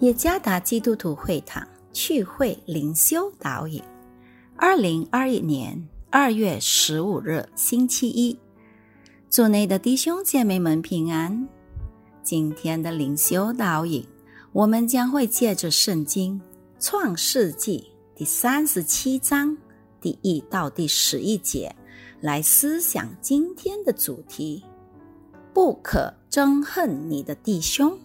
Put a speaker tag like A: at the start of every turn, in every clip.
A: 耶加达基督徒会堂聚会灵修导引，二零二一年二月十五日星期一，组内的弟兄姐妹们平安。今天的灵修导引，我们将会借着圣经创世纪第三十七章第一到第十一节来思想今天的主题：不可憎恨你的弟兄。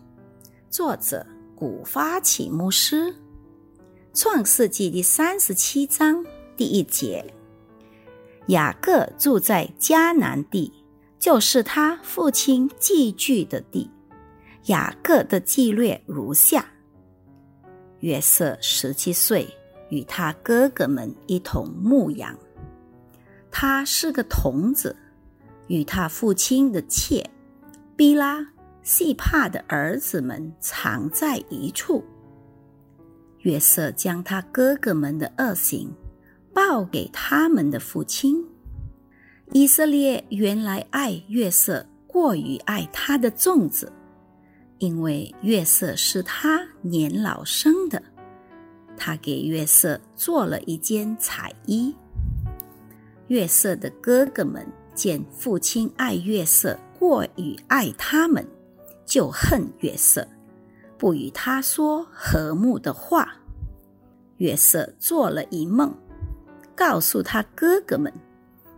A: 作者。古发起牧师，《创世纪》第三十七章第一节：雅各住在迦南地，就是他父亲寄居的地。雅各的记略如下：约瑟十七岁，与他哥哥们一同牧羊。他是个童子，与他父亲的妾毕拉。细帕的儿子们藏在一处。约瑟将他哥哥们的恶行报给他们的父亲。以色列原来爱约瑟过于爱他的粽子，因为约瑟是他年老生的。他给约瑟做了一件彩衣。约瑟的哥哥们见父亲爱约瑟过于爱他们。就恨约瑟，不与他说和睦的话。约瑟做了一梦，告诉他哥哥们，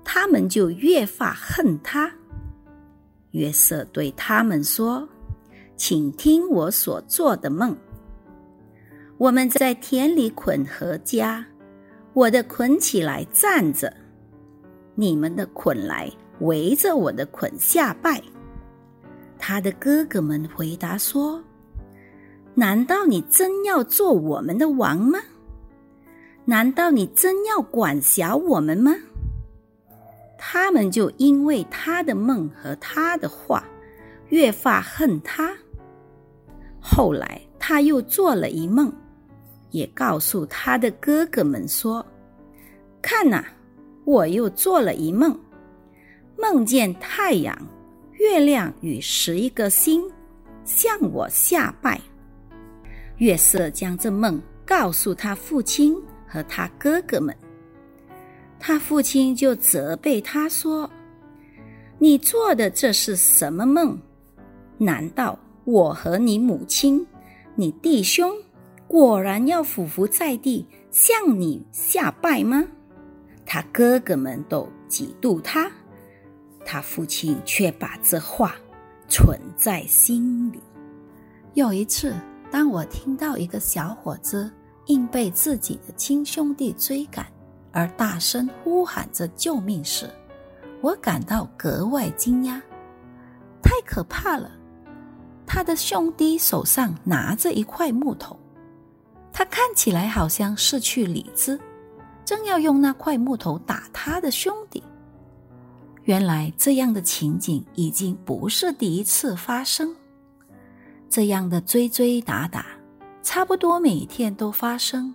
A: 他们就越发恨他。约瑟对他们说：“请听我所做的梦。我们在田里捆禾家，我的捆起来站着，你们的捆来围着我的捆下拜。”他的哥哥们回答说：“难道你真要做我们的王吗？难道你真要管辖我们吗？”他们就因为他的梦和他的话，越发恨他。后来他又做了一梦，也告诉他的哥哥们说：“看呐，我又做了一梦，梦见太阳。”月亮与十一个星向我下拜。月色将这梦告诉他父亲和他哥哥们，他父亲就责备他说：“你做的这是什么梦？难道我和你母亲、你弟兄果然要俯伏在地向你下拜吗？”他哥哥们都嫉妒他。他父亲却把这话存在心里。有一次，当我听到一个小伙子因被自己的亲兄弟追赶而大声呼喊着救命时，我感到格外惊讶。太可怕了！他的兄弟手上拿着一块木头，他看起来好像失去理智，正要用那块木头打他的兄弟。原来这样的情景已经不是第一次发生，这样的追追打打，差不多每天都发生，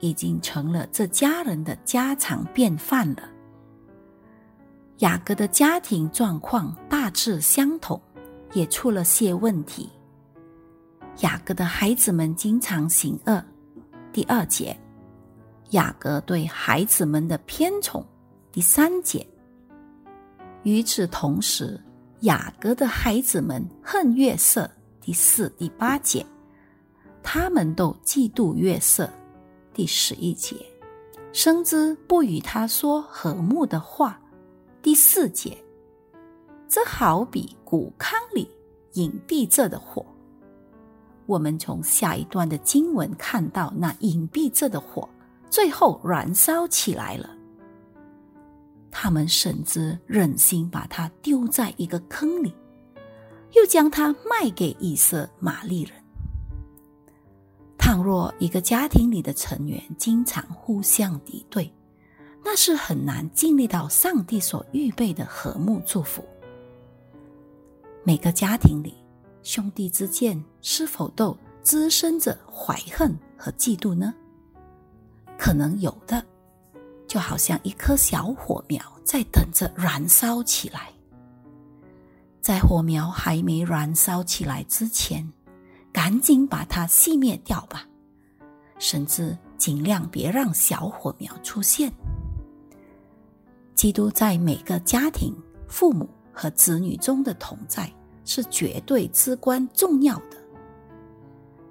A: 已经成了这家人的家常便饭了。雅各的家庭状况大致相同，也出了些问题。雅各的孩子们经常行恶。第二节，雅各对孩子们的偏宠。第三节。与此同时，雅各的孩子们恨月色。第四、第八节，他们都嫉妒月色。第十一节，生之不与他说和睦的话。第四节，这好比谷糠里隐蔽着的火。我们从下一段的经文看到，那隐蔽着的火最后燃烧起来了。他们甚至忍心把他丢在一个坑里，又将他卖给以色玛利人。倘若一个家庭里的成员经常互相敌对，那是很难经历到上帝所预备的和睦祝福。每个家庭里，兄弟之间是否都滋生着怀恨和嫉妒呢？可能有的。就好像一颗小火苗在等着燃烧起来，在火苗还没燃烧起来之前，赶紧把它熄灭掉吧，甚至尽量别让小火苗出现。基督在每个家庭、父母和子女中的同在是绝对至关重要的，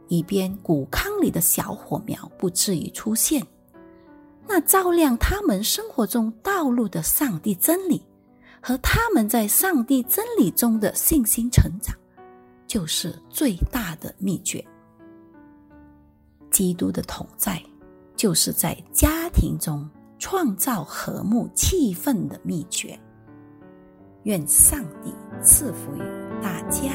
A: 以便谷糠里的小火苗不至于出现。那照亮他们生活中道路的上帝真理，和他们在上帝真理中的信心成长，就是最大的秘诀。基督的同在，就是在家庭中创造和睦气氛的秘诀。愿上帝赐福于大家。